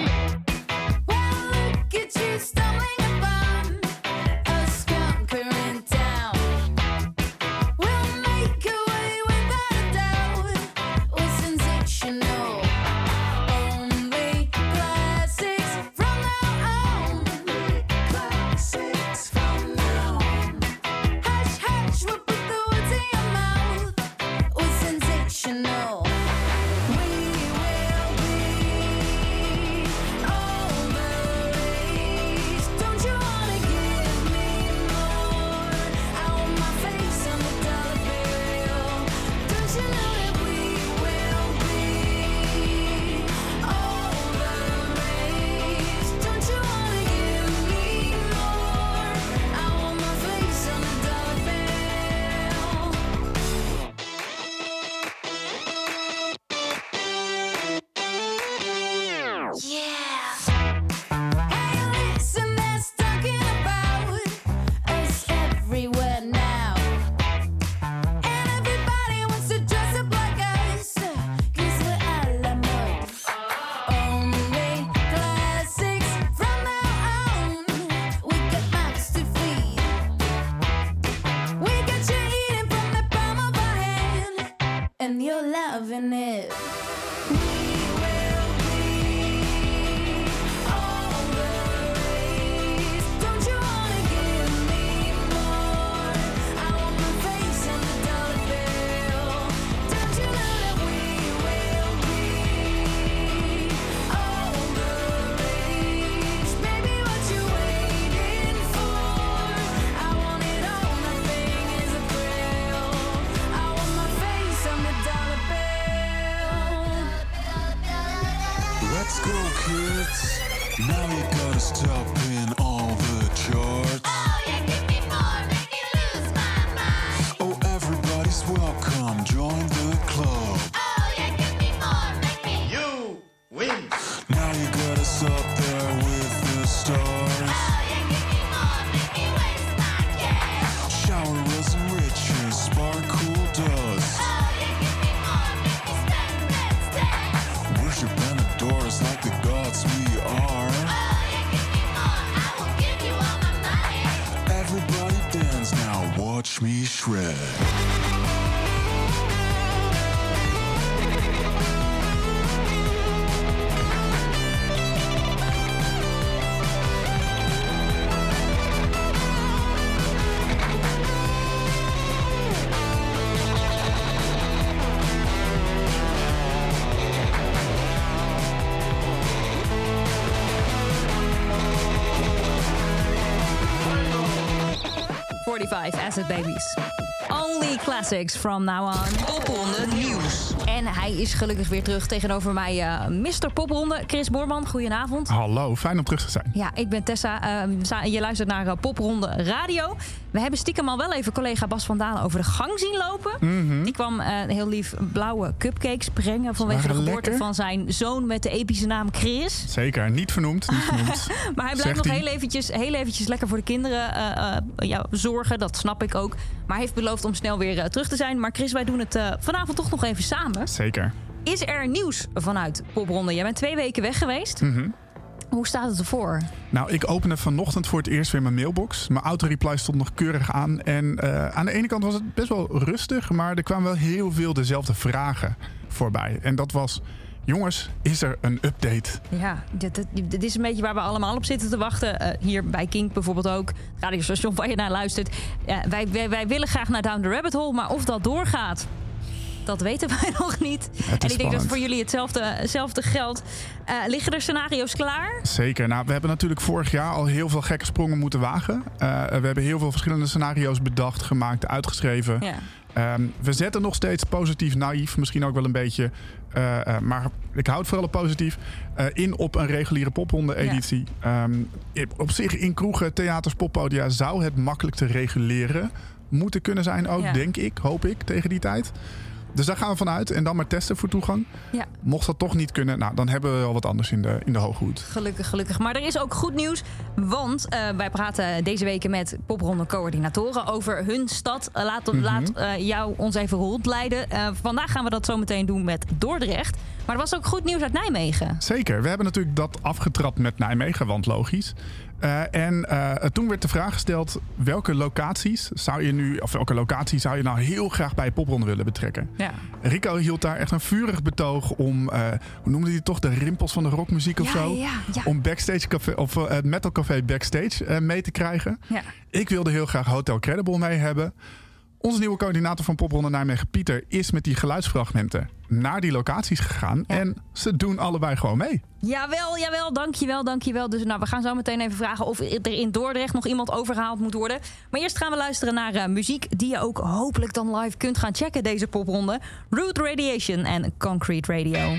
right? Babies. Only classics from now on. Popronde nieuws. En hij is gelukkig weer terug tegenover mij, eh Mr. Popronde. Chris Boorman, goedenavond. Hallo, fijn om terug te zijn. Ja, ik ben Tessa. Ehm, je luistert naar eh, Popronde Radio. We hebben stiekem al wel even collega Bas van Dalen over de gang zien lopen. Mhm. Die kwam eh, heel lief blauwe cupcakes brengen vanwege de geboorte lekker. van zijn zoon met de epische naam Chris. Zeker, niet vernoemd, niet vernoemd. Maar hij blijft nog heel eventjes, heel eventjes lekker voor de kinderen eh, eh, ja, zorgen. Dat snap ik ook. Maar hij heeft beloofd om snel weer terug te zijn. Maar Chris, wij doen het vanavond toch nog even samen. Zeker. Is er nieuws vanuit Popronde? Jij bent twee weken weg geweest. Mhm. Hoe staat het ervoor? Nou, ik opende vanochtend voor het eerst weer mijn mailbox. Mijn autoreply stond nog keurig aan. En eh, aan de ene kant was het best wel rustig, maar er kwamen wel heel veel dezelfde vragen voorbij. En dat was, jongens, is er een update? Ja, dit, dit, dit is een beetje waar we allemaal op zitten te wachten. Eh, hier bij Kink bijvoorbeeld ook. Radiostation waar je naar luistert. Wij, wij willen graag naar Down the Rabbit Hole, maar of dat doorgaat... Dat weten wij nog niet. en ik denk dat voor jullie hetzelfde, hetzelfde geldt. Eh, liggen er scenario's klaar? Zeker. Nou, we hebben natuurlijk vorig jaar al heel veel gekke sprongen moeten wagen. Eh, we hebben heel veel verschillende scenario's bedacht, gemaakt, uitgeschreven. Ja. Ehm, we zetten nog steeds positief, naïef, misschien ook wel een beetje. eh, maar ik houd vooral positief. in op een reguliere popronde-editie. Ehm, op zich in kroegen, theaters, poppodia zou het makkelijk te reguleren moeten kunnen zijn ook, Ja. denk ik, hoop ik, tegen die tijd. Dus daar gaan we vanuit. En dan maar testen voor toegang. Ja. Mocht dat toch niet kunnen, nou, dan hebben we wel wat anders in de, in de hoge hoed. Gelukkig, gelukkig. Maar er is ook goed nieuws. Want eh, wij praten deze weken met popronde coördinatoren over hun stad. Eh, laat Mhm. laat eh, jou ons even rondleiden. Vandaag gaan we dat zo meteen doen met Dordrecht. Maar er was ook goed nieuws uit Nijmegen. Zeker. We hebben natuurlijk dat afgetrapt met Nijmegen, want logisch. Eh, en eh, toen werd de vraag gesteld: welke locaties zou je nu, of welke locatie zou je nou heel graag bij popronde willen betrekken? Ja. Rico hield daar echt een vurig betoog om, eh, hoe noemde hij het toch, de rimpels van de rockmuziek of Ja, zo? ja. Om backstage café, of het metal café backstage mee te krijgen. Ja. Ik wilde heel graag Hotel Credible mee hebben. Onze nieuwe coördinator van Popronde Nijmegen, Pieter, is met die geluidsfragmenten naar die locaties gegaan. Ja. En ze doen allebei gewoon mee. Jawel, jawel, dankjewel, dankjewel. Dus nou, we gaan zo meteen even vragen of er in Dordrecht nog iemand overgehaald moet worden. Maar eerst gaan we luisteren naar eh, muziek die je ook hopelijk dan live kunt gaan checken deze popronde. Root Radiation en Concrete Radio.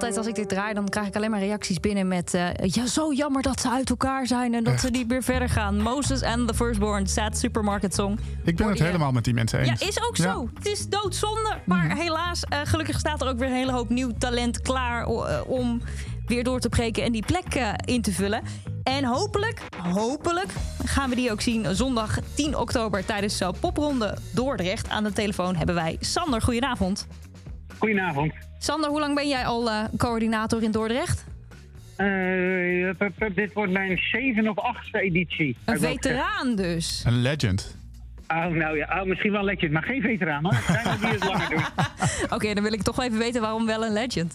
altijd als ik dit draai, dan krijg ik alleen maar reacties binnen met... Eh, ja, zo jammer dat ze uit elkaar zijn en dat ze niet meer verder gaan. Moses and the Firstborn, sad supermarket song. Ik ben het helemaal met die mensen eens. Ja, is ook zo. Het is doodzonde. Maar mm. helaas, eh, gelukkig staat er ook weer een hele hoop nieuw talent klaar... Eh, om weer door te breken en die plek in te vullen. En hopelijk, hopelijk gaan we die ook zien zondag 10 oktober tijdens de popronde Dordrecht. Aan de telefoon hebben wij Sander. Goedenavond. Goedenavond. Sander, hoe lang ben jij al eh, coördinator in Dordrecht? Eh, dit wordt mijn zevende of achtste editie. Een welke- veteraan dus. Een legend. Oh, nou ja, oh, misschien wel legend, maar geen veteraan hoor. Zijn er die het langer doen. Oké, dan wil ik toch wel even weten waarom wel een legend.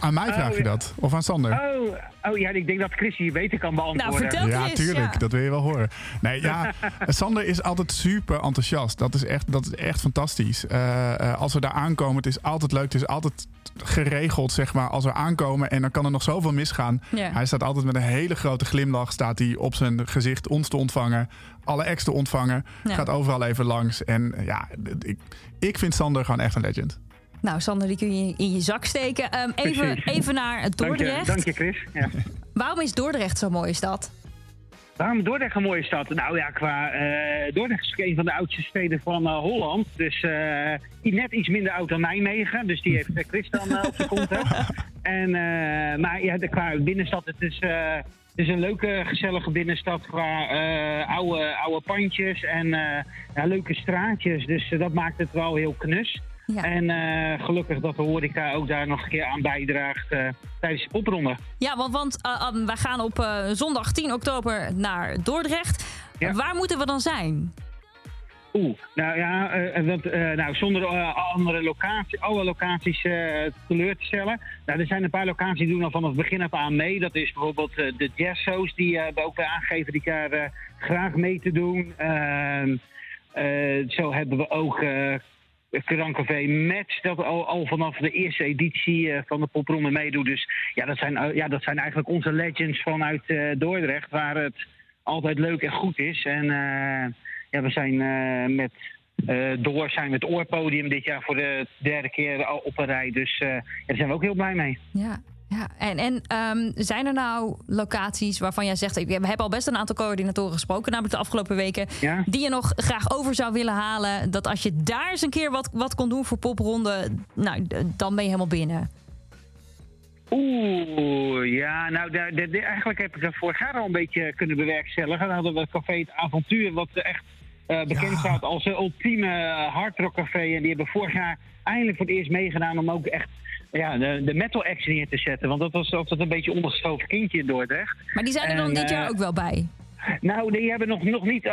Aan mij vraag Oh, je ja. dat? Of aan Sander? Oh, oh ja, ik denk dat Chris hier beter kan beantwoorden. Nou, vertel Ja, tuurlijk. ja. Dat wil je wel horen. Nee, ja, Sander is altijd super enthousiast. Dat is echt, dat is echt fantastisch. Eh, eh, als we daar aankomen, het is altijd leuk. Het is altijd geregeld, zeg maar, als we aankomen. En dan kan er nog zoveel misgaan. Ja. Hij staat altijd met een hele grote glimlach. Staat hij op zijn gezicht ons te ontvangen. Alle ex te ontvangen. Ja. Gaat overal even langs. En ja, ik, ik vind Sander gewoon echt een legend. Nou, Sander, die kun je in je zak steken. Ehm, even, even naar Dank je, Dordrecht. dank je Chris. Ja. Waarom is Dordrecht zo'n mooie stad? Waarom Dordrecht een mooie stad? Nou ja, qua eh, Dordrecht is een van de oudste steden van eh, Holland. Dus eh, net iets minder oud dan Nijmegen. Dus die heeft Chris dan op zijn kont. En, maar ja, de, qua binnenstad, het is, het is een leuke, gezellige binnenstad qua oude, oude pandjes en leuke straatjes. Dus dat maakt het wel heel knus. Ja. En eh, gelukkig dat de horeca ook daar nog een keer aan bijdraagt eh, tijdens de popronde. Ja, want, want um, wij gaan op zondag 10 oktober naar Dordrecht. Ja. Waar moeten we dan zijn? Oeh, nou ja, uh, dat, uh, nou, zonder uh, andere locaties, alle locaties teleur te stellen. Nou, er zijn een paar locaties die doen al vanaf het begin af aan mee. Dat is bijvoorbeeld de jazzshows die hebben ook weer aangegeven die daar graag mee te doen. Ehm, zo hebben we ook Krancafé Match, dat al, al, vanaf de eerste editie uh, van de popronde meedoet. Dus ja dat, zijn, uh, ja, dat zijn eigenlijk onze legends vanuit uh, Dordrecht, waar het altijd leuk en goed is. En uh, ja, we zijn met Door zijn we het Oorpodium dit jaar voor de derde keer op een rij. Dus ja, daar zijn we ook heel blij mee. Ja. Ja, en, en um, zijn er nou locaties waarvan jij zegt... we hebben al best een aantal coördinatoren gesproken... namelijk de afgelopen weken... Ja? die je nog graag over zou willen halen... dat als je daar eens een keer wat, wat kon doen voor popronde... nou, dan ben je helemaal binnen. Oeh, ja, nou, eigenlijk heb ik dat vorig jaar al een beetje kunnen bewerkstelligen. Dan hadden we het café Het Avontuur, wat echt uh, bekend ja. staat als een ultieme hardrockcafé. En die hebben vorig jaar eindelijk voor het eerst meegedaan om ook echt ja, de, de metal act neer te zetten. Want dat was altijd een beetje ondergeschoven kindje in Dordrecht. Maar die zijn er dan en, dit jaar uh, ook wel bij? Nou, die hebben nog, nog niet... Uh,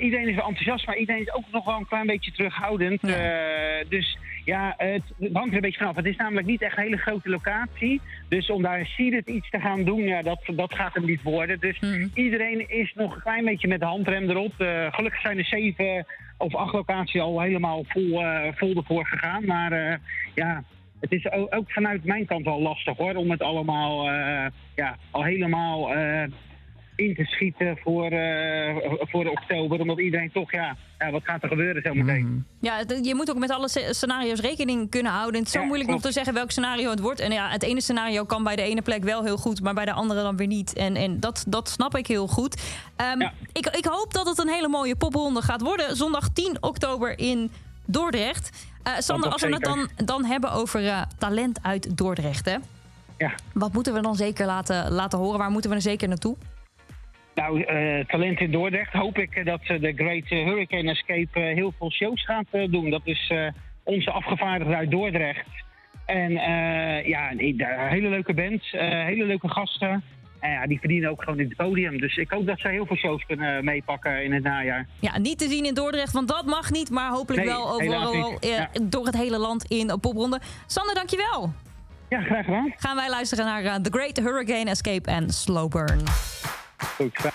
iedereen is wel enthousiast, maar iedereen is ook nog wel een klein beetje terughoudend. Ja. Uh, dus ja, het, hangt er een beetje vanaf. Het is namelijk niet echt een hele grote locatie. Dus om daar seated iets te gaan doen, ja, dat, dat gaat hem niet worden. Dus mm. iedereen is nog een klein beetje met de handrem erop. Uh, gelukkig zijn er zeven of acht locaties al helemaal vol, vol ervoor gegaan. Maar ja, het is ook, ook, vanuit mijn kant wel lastig hoor, om het allemaal uh, ja, al helemaal uh, in te schieten voor, uh, voor oktober. Omdat iedereen toch, ja, ja wat gaat er gebeuren zometeen? Mm. Ja, je moet ook met alle scenario's rekening kunnen houden. Het is zo ja, moeilijk klopt. nog te zeggen welk scenario het wordt. En ja, het ene scenario kan bij de ene plek wel heel goed, maar bij de andere dan weer niet. En, en dat, dat snap ik heel goed. Um, ja. ik, ik hoop dat het een hele mooie popronde gaat worden. Zondag 10 oktober in Dordrecht. Uh, Sander, als we het dan, dan hebben over uh, talent uit Dordrecht, hè? Ja. Wat moeten we dan zeker laten, laten horen? Waar moeten we er zeker naartoe? Nou, uh, talent in Dordrecht hoop ik dat de Great Hurricane Escape heel veel shows gaat doen. Dat is onze afgevaardigde uit Dordrecht. En ja, een hele leuke band, hele leuke gasten. En ja, die verdienen ook gewoon in het podium. Dus ik hoop dat zij heel veel shows kunnen meepakken in het najaar. Ja, niet te zien in Dordrecht, want dat mag niet. Maar hopelijk nee, wel overal eh, ja. door het hele land in popronde. Sander, dankjewel. Ja, graag gedaan. Gaan wij luisteren naar uh, The Great Hurricane Escape en Slow Burn. Goed,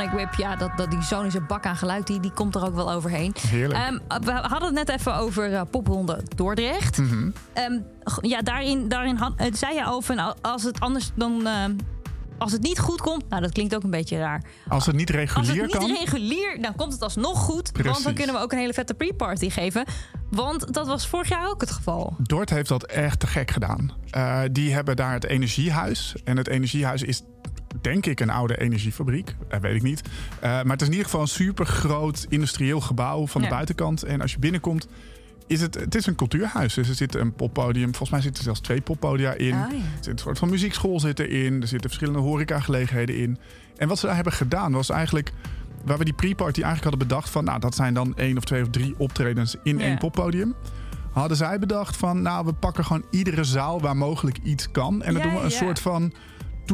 Sonic Whip, ja, dat, dat, die sonische bak aan geluid, die, die komt er ook wel overheen. Heerlijk. Ehm, we hadden het net even over eh, popronde Dordrecht. Mhm. Ehm, ja, daarin, daarin had, eh, zei je al van al- als het anders dan. ehm, als het niet goed komt, nou dat klinkt ook een beetje raar. Als het niet Als regulier het niet kan. regulier, dan komt het alsnog goed. Want dan Precies. kunnen we ook een hele vette pre-party geven. Want dat was vorig jaar ook het geval. Dort heeft dat echt te gek gedaan. Eh, die hebben daar het energiehuis. En het energiehuis is denk ik een oude energiefabriek. Eh, weet ik niet. Eh, maar het is in ieder geval een super groot industrieel gebouw van de Ja. buitenkant. En als je binnenkomt, is het, het is een cultuurhuis. Dus er zit een poppodium. Volgens mij zitten er zelfs twee poppodia in. Ah, ja. Er zit een soort van muziekschool zit erin. Er zitten verschillende horecagelegenheden in. En wat ze daar hebben gedaan was eigenlijk... Waar we die pre-party eigenlijk hadden bedacht van... Nou, dat zijn dan één of twee of drie optredens in Ja. één poppodium. Hadden zij bedacht van... Nou, we pakken gewoon iedere zaal waar mogelijk iets kan. En dan Ja, doen we een ja. soort van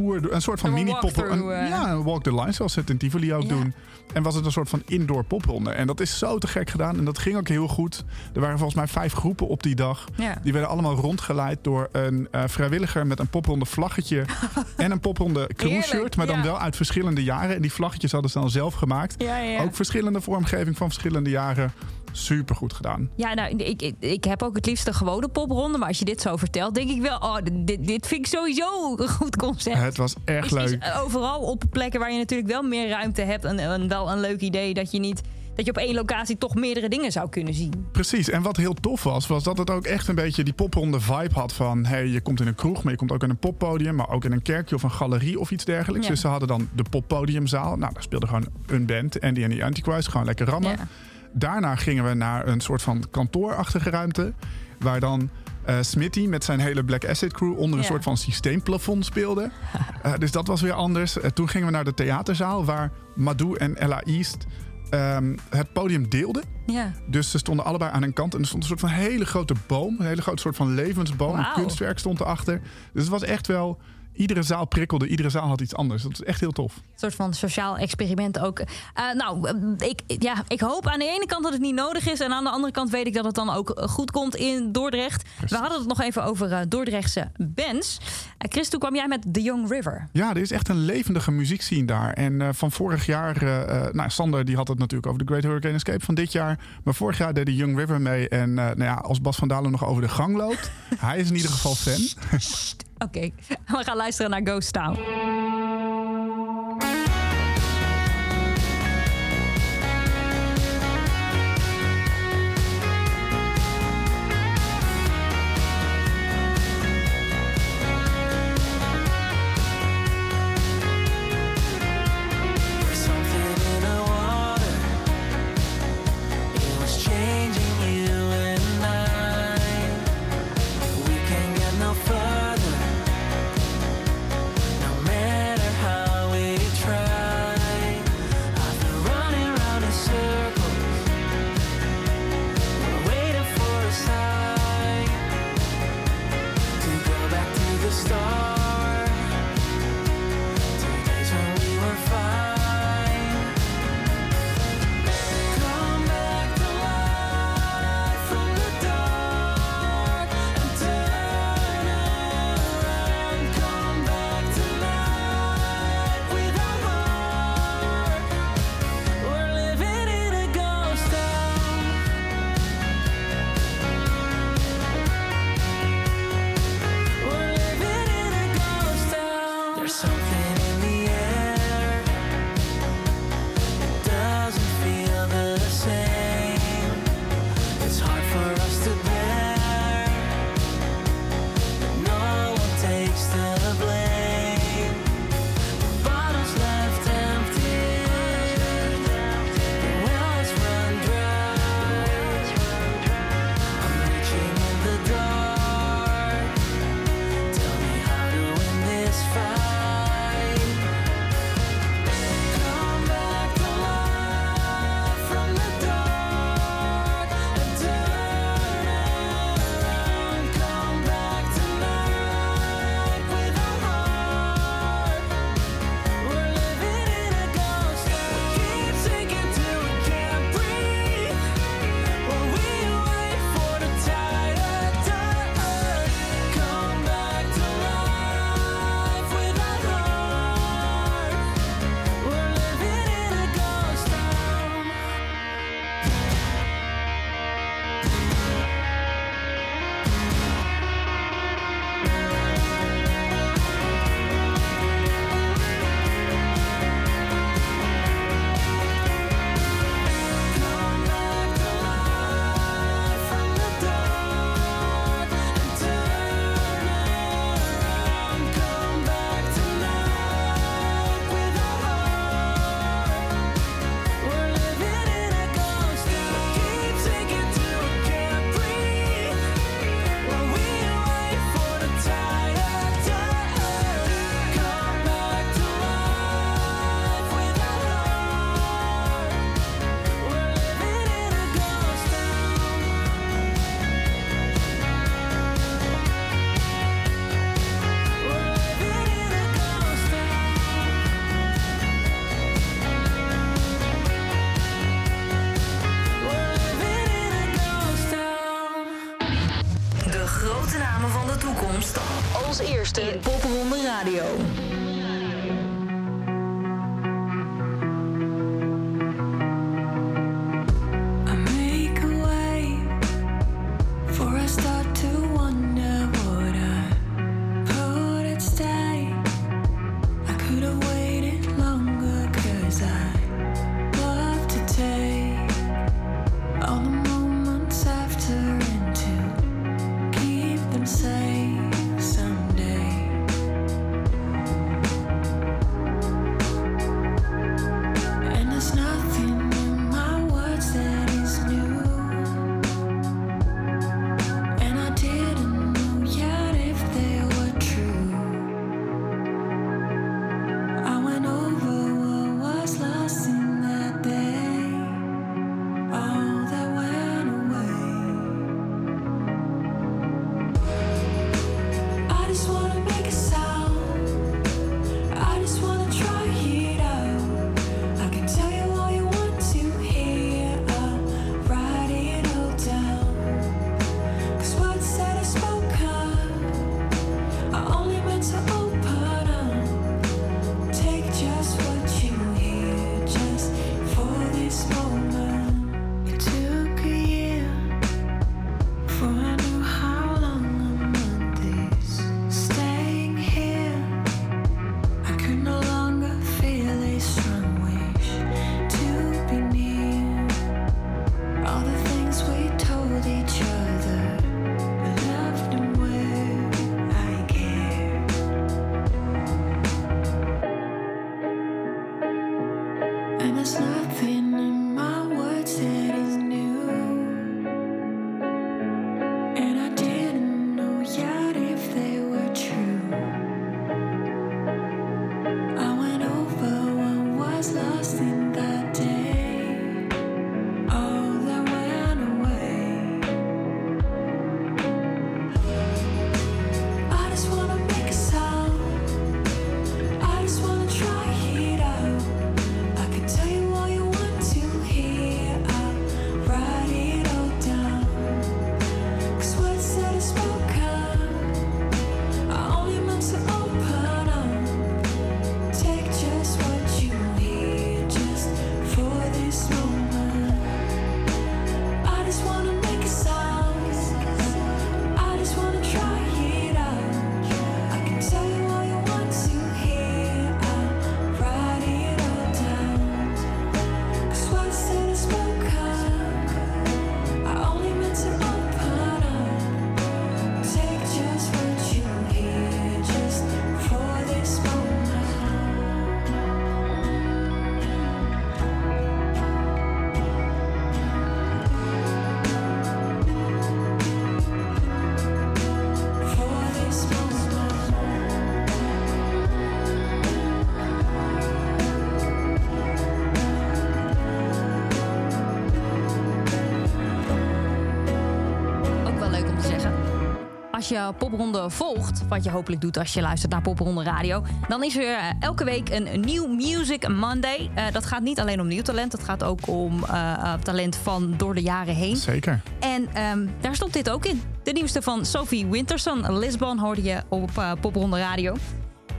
tour, een soort van mini pop walkthrough, een- eh. Ja, een walk the line, zoals ze het in Tivoli ook Ja. doen. En was het een soort van indoor popronde. En dat is zo te gek gedaan. En dat ging ook heel goed. Er waren volgens mij vijf groepen op die dag. Ja. Die werden allemaal rondgeleid door een eh, vrijwilliger met een popronde vlaggetje en een popronde cruise shirt, Heerlijk, maar dan ja. wel uit verschillende jaren. En die vlaggetjes hadden ze dan zelf gemaakt. Ook verschillende vormgeving van verschillende jaren. Super goed gedaan. Ja, nou, ik, ik, ik heb ook het liefst een gewone popronde. Maar als je dit zo vertelt, denk ik wel... Oh, dit, dit vind ik sowieso een goed concept. Het was echt is, is leuk. overal op plekken waar je natuurlijk wel meer ruimte hebt... en, en wel een leuk idee dat je niet... dat je op één locatie toch meerdere dingen zou kunnen zien. Precies. En wat heel tof was, was dat het ook echt een beetje die popronde vibe had van... hey, je komt in een kroeg, maar je komt ook in een poppodium... maar ook in een kerkje of een galerie of iets dergelijks. Ja. Dus ze hadden dan de poppodiumzaal. Nou, daar speelde gewoon een band, Andy en the Antichrist, gewoon lekker rammen. Ja. Daarna gingen we naar een soort van kantoorachtige ruimte... waar dan eh Smitty met zijn hele Black Acid crew... onder een Ja. soort van systeemplafond speelde. Eh, dus dat was weer anders. Eh, toen gingen we naar de theaterzaal... waar Madou en Ella East ehm, het podium deelden. Ja. Dus ze stonden allebei aan een kant en er stond een soort van hele grote boom. Een hele grote soort van levensboom. Wauw. Een kunstwerk stond erachter. Dus het was echt wel... Iedere zaal prikkelde, iedere zaal had iets anders. Dat is echt heel tof. Een soort van sociaal experiment ook. Eh, nou, eh, ik, ja, ik hoop aan de ene kant dat het niet nodig is. En aan de andere kant weet ik dat het dan ook eh, goed komt in Dordrecht. We hadden het nog even over eh, Dordrechtse bands. Chris, toen kwam jij met The Young River. Ja, er is echt een levendige muziekscene daar. En van vorig jaar... nou, Sander die had het natuurlijk over de Great Hurricane Escape van dit jaar. Maar vorig jaar deed de Young River mee. En nou ja, als Bas van Dalen nog over de gang loopt... hij is in ieder geval fan. Oké, we gaan luisteren naar Ghost Town. In Popronde Radio. Als je Popronde volgt, wat je hopelijk doet als je luistert naar Popronde Radio, dan is er eh, elke week een nieuw Music Monday. Eh, dat gaat niet alleen om nieuw talent, het gaat ook om eh, talent van door de jaren heen. Zeker. En ehm, daar stond dit ook in. De nieuwste van Sophie Winterson, Lisbon, hoorde je op Popronde Radio.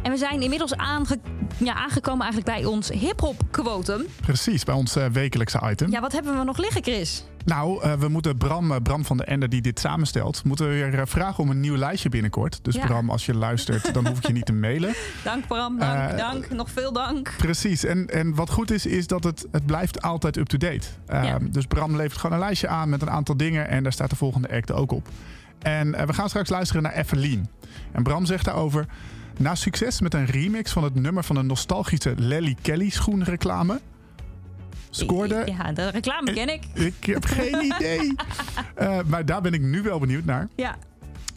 En we zijn inmiddels aange- ja, aangekomen eigenlijk bij ons hip-hop quotum. Precies, bij ons wekelijkse item. Ja, wat hebben we nog liggen, Chris? Nou, eh, we moeten Bram, eh, Bram van de Ende, die dit samenstelt, moeten we weer eh, vragen om een nieuw lijstje binnenkort. Dus Ja. Bram, als je luistert, dan hoef ik je niet te mailen. Dank Bram, dank, dank, nog veel dank. Precies. En, en wat goed is, is dat het, het blijft altijd up-to-date. Ehm, Ja. Dus Bram levert gewoon een lijstje aan met een aantal dingen. En daar staat de volgende act ook op. En we gaan straks luisteren naar Evelien. En Bram zegt daarover... Na succes met een remix van het nummer van een nostalgische Lelly Kelly schoenreclame... scoorde... Ja, de reclame ken ik. Ik heb geen idee. Eh, maar daar ben ik nu wel benieuwd naar. Ja,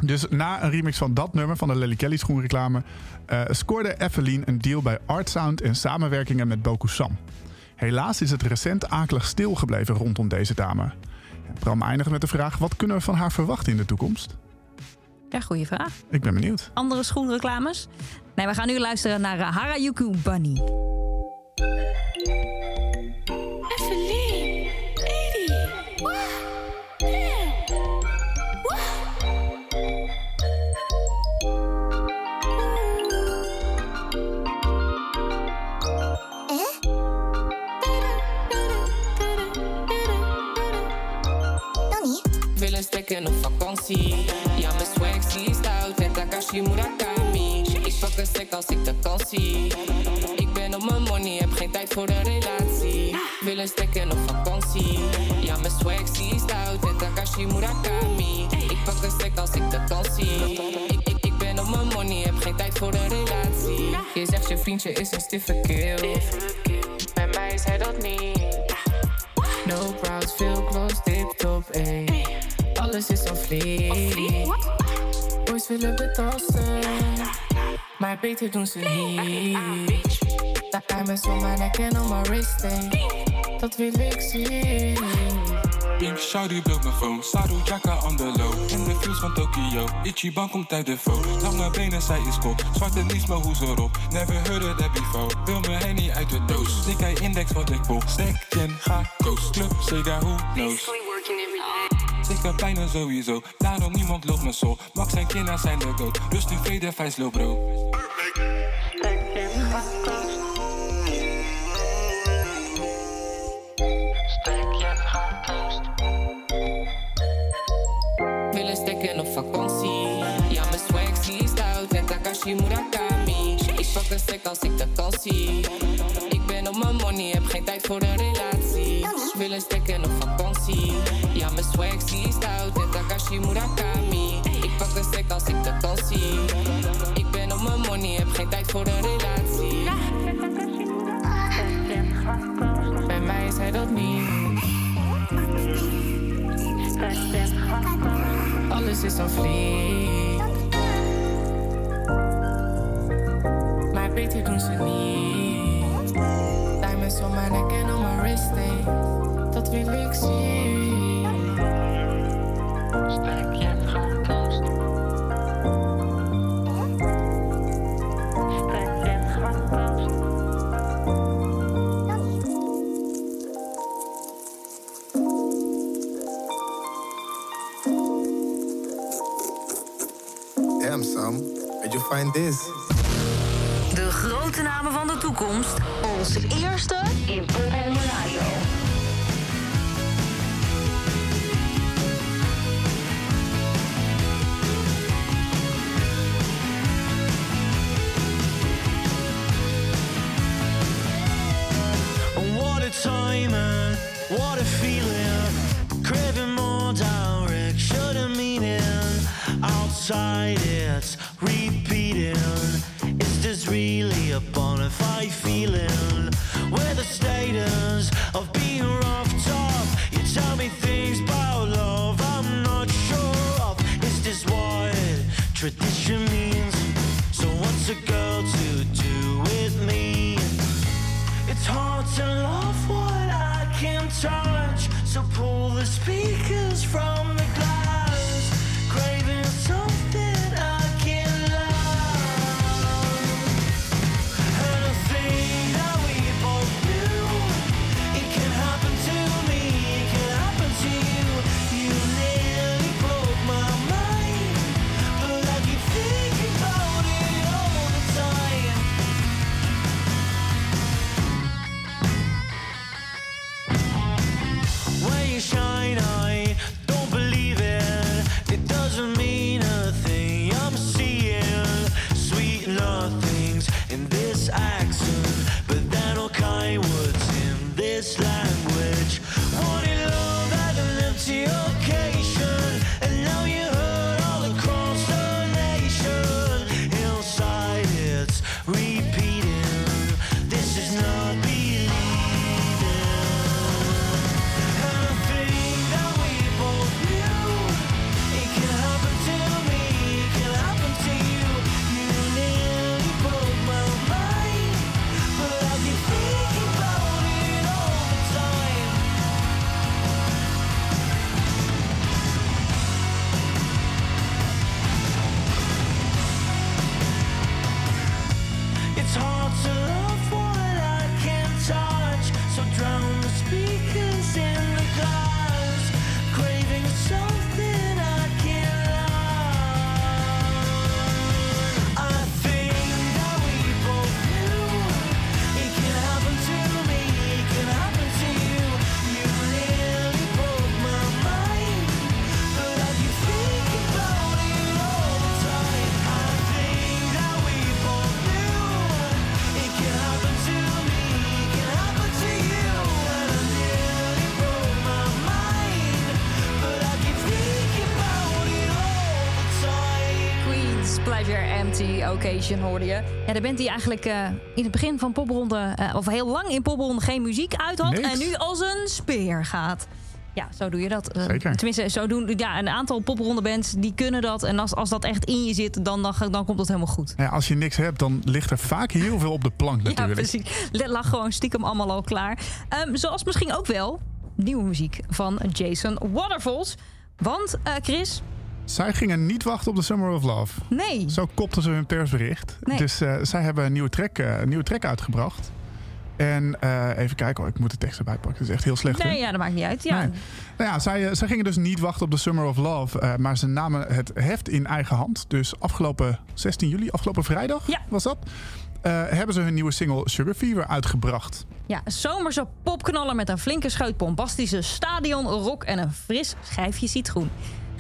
Dus na een remix van dat nummer van de Lelly Kelly schoenreclame... eh, scoorde Evelien een deal bij Artsound in samenwerkingen met Boku Sam. Helaas is het recent akelig stilgebleven rondom deze dame. Bram eindigt met de vraag: wat kunnen we van haar verwachten in de toekomst? ja goede vraag. Ik ben benieuwd. Andere schoenreclames? Nee, we gaan nu luisteren naar eh, Harajuku Bunny. Stikken op vakantie. Ja, mijn swag zie stout en Takashi Murakami. Ik pak een sec als ik de kans zie. Ik ben op mijn money, heb geen tijd voor een relatie. Wil een stikken op vakantie. Ja, mijn swag zie stout en Takashi Murakami. Ik pak een sec als ik de kans zie. Ik, ik, ik ben op mijn money, heb geen tijd voor een relatie. Je zegt je vriendje is een stiffe kill. Bij mij is hij dat niet. No crowds, veel close, tip top, ey. Alles is on fleek. Boys willen betasten, maar beter doen ze niet. Daar kan me zo nek en op mijn wrist. Dat wil ik zien. Pink Shawty bloot mijn phone, Saru Jaka on the low In de fields van Tokyo, Ichiban komt uit de foe Lange benen, zij is kop, zwarte niets, maar hoe ze erop Never heard of that before, wil me henny uit de doos Stik hij index wat ik vol, stek, gen, ga, coast Club, Sega, who knows Ik heb bijna sowieso, daarom niemand loopt me zo Max en Kina zijn de goat, dus nu vrede, vijs, low bro Willen stekken op vakantie. Ja, mijn swag zie stout en Takashi Murakami. Ik pak een stek als ik de kans zie. Ik ben op mijn money, heb geen tijd voor een relatie. Willen stekken op vakantie. Ja, mijn swag zie stout en Takashi Murakami. Ik pak een stek als ik de kans zie. Ik ben op mijn money, heb geen tijd voor een relatie. Bij mij is hij dat niet. Alles is on fleek. Maar beter doen ze niet. Toekomst. Onze eerste shine on. Hoorde je. Ja, de band die eigenlijk eh, in het begin van popronde, eh, of heel lang in popronde geen muziek uit had. Niks. En nu als een speer gaat. Ja, zo doe je dat. Eh, Zeker. Tenminste, zo doen ja, een aantal popronde bands die kunnen dat. En als, als dat echt in je zit, dan, dan, dan komt dat helemaal goed. Ja, als je niks hebt, dan ligt er vaak heel veel op de plank Ja, natuurlijk. precies. Het lag gewoon stiekem allemaal al klaar. Ehm, zoals misschien ook wel nieuwe muziek van Jason Waterfalls. Want, Chris, Zij gingen niet wachten op de Summer of Love. nee. Zo kopten ze hun persbericht. Nee. Dus eh, zij hebben een nieuwe track, eh, een nieuwe track uitgebracht. En eh, even kijken, oh, ik moet de tekst erbij pakken. Dat is echt heel slecht. hè? Nee, ja, dat maakt niet uit. Ja. Nee. Nou ja, zij, zij gingen dus niet wachten op de Summer of Love. maar ze namen het heft in eigen hand. Dus afgelopen 16 juli, afgelopen vrijdag Ja. was dat. hebben ze hun nieuwe single Sugar Fever uitgebracht. Ja, zomerse popknaller met een flinke scheut bombastische stadion rock en een fris schijfje citroen.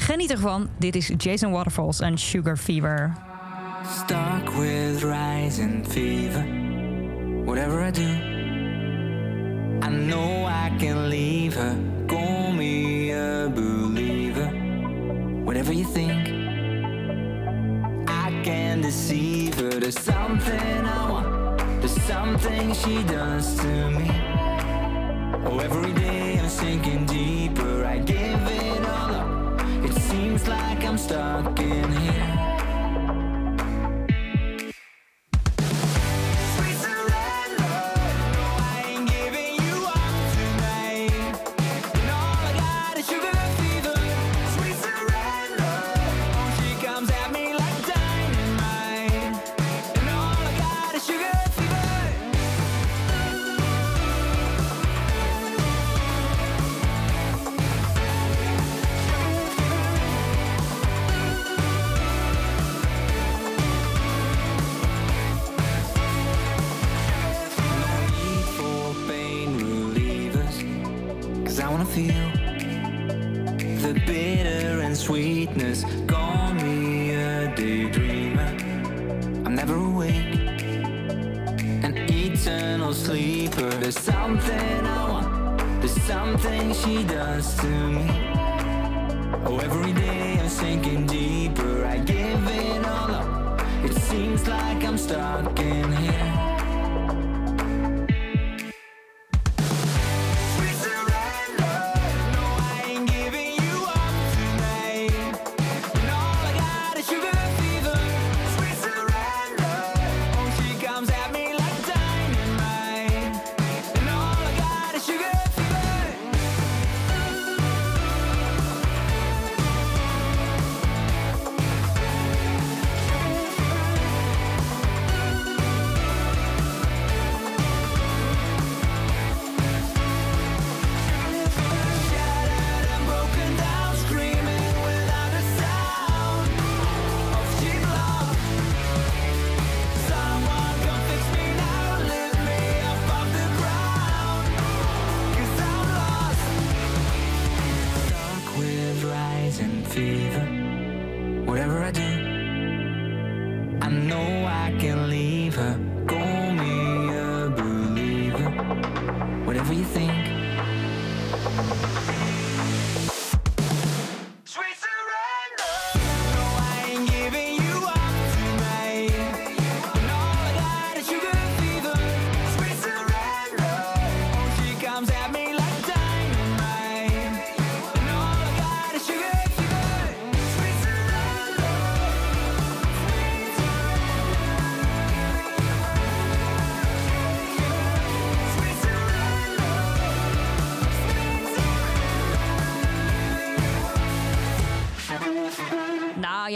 Geniet ervan. Dit is Jason Waterfalls en Sugar Fever. Stuck with rising fever. Whatever I do, I know I can leave her. Call me a believer. Whatever you think, I can deceive her. There's something I want. There's something she does to me. Oh, every day I'm sinking deeper. I up. It seems like I'm stuck in here. Feel the bitter and sweetness. Call me a daydreamer. I'm never awake, an eternal sleeper. There's something I want, there's something she does to me. Oh, every day I'm sinking deeper. I give it all up. It seems like I'm stuck in here.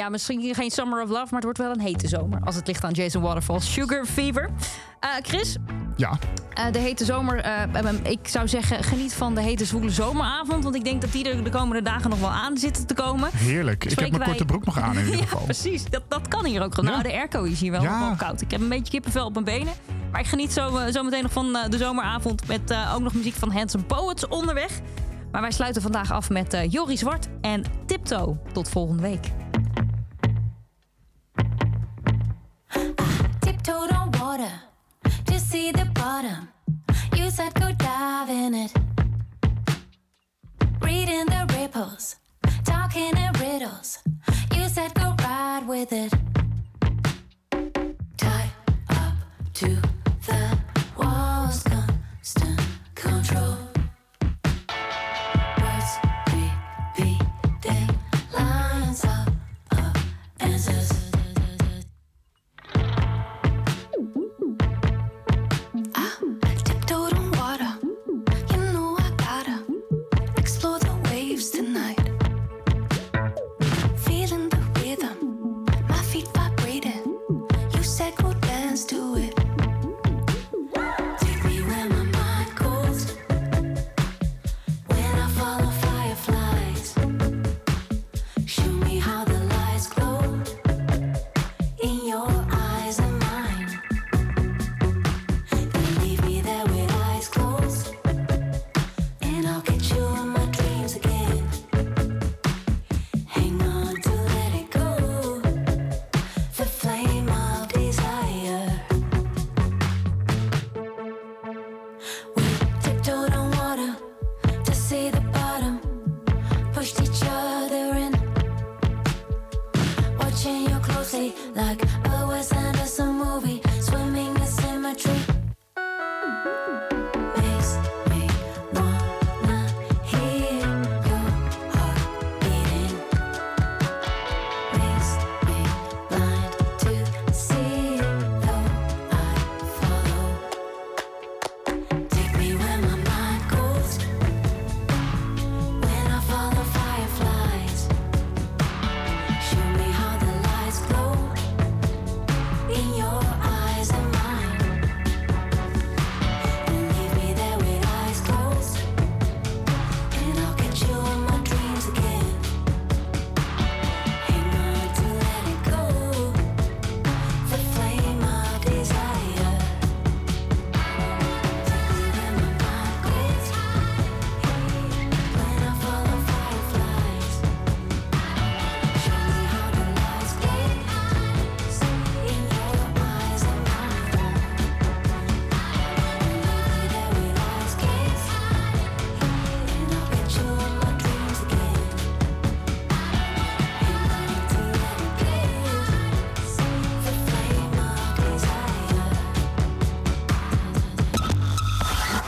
Ja, misschien geen Summer of Love, maar het wordt wel een hete zomer. Als het ligt aan Jason Waterfalls. Sugar Fever. Eh, Chris, Ja, eh, de hete zomer. eh, eh, ik zou zeggen, geniet van de hete zwoele zomeravond. Want ik denk dat die er de komende dagen nog wel aan zitten te komen. heerlijk. Ik heb mijn korte broek nog aan in ieder Ja, geval. precies. Dat, dat kan hier ook. Nou, Ja. de airco is hier wel Ja. wel koud. Ik heb een beetje kippenvel op mijn benen. Maar ik geniet zo, zo meteen nog van de zomeravond. Met ook nog muziek van Handsome Poets onderweg. Maar wij sluiten vandaag af met Jorie Zwart en Tiptoe. Tot volgende week. see the bottom. You said go dive in it. Reading the ripples, talking in riddles. You said go ride with it. Tie up to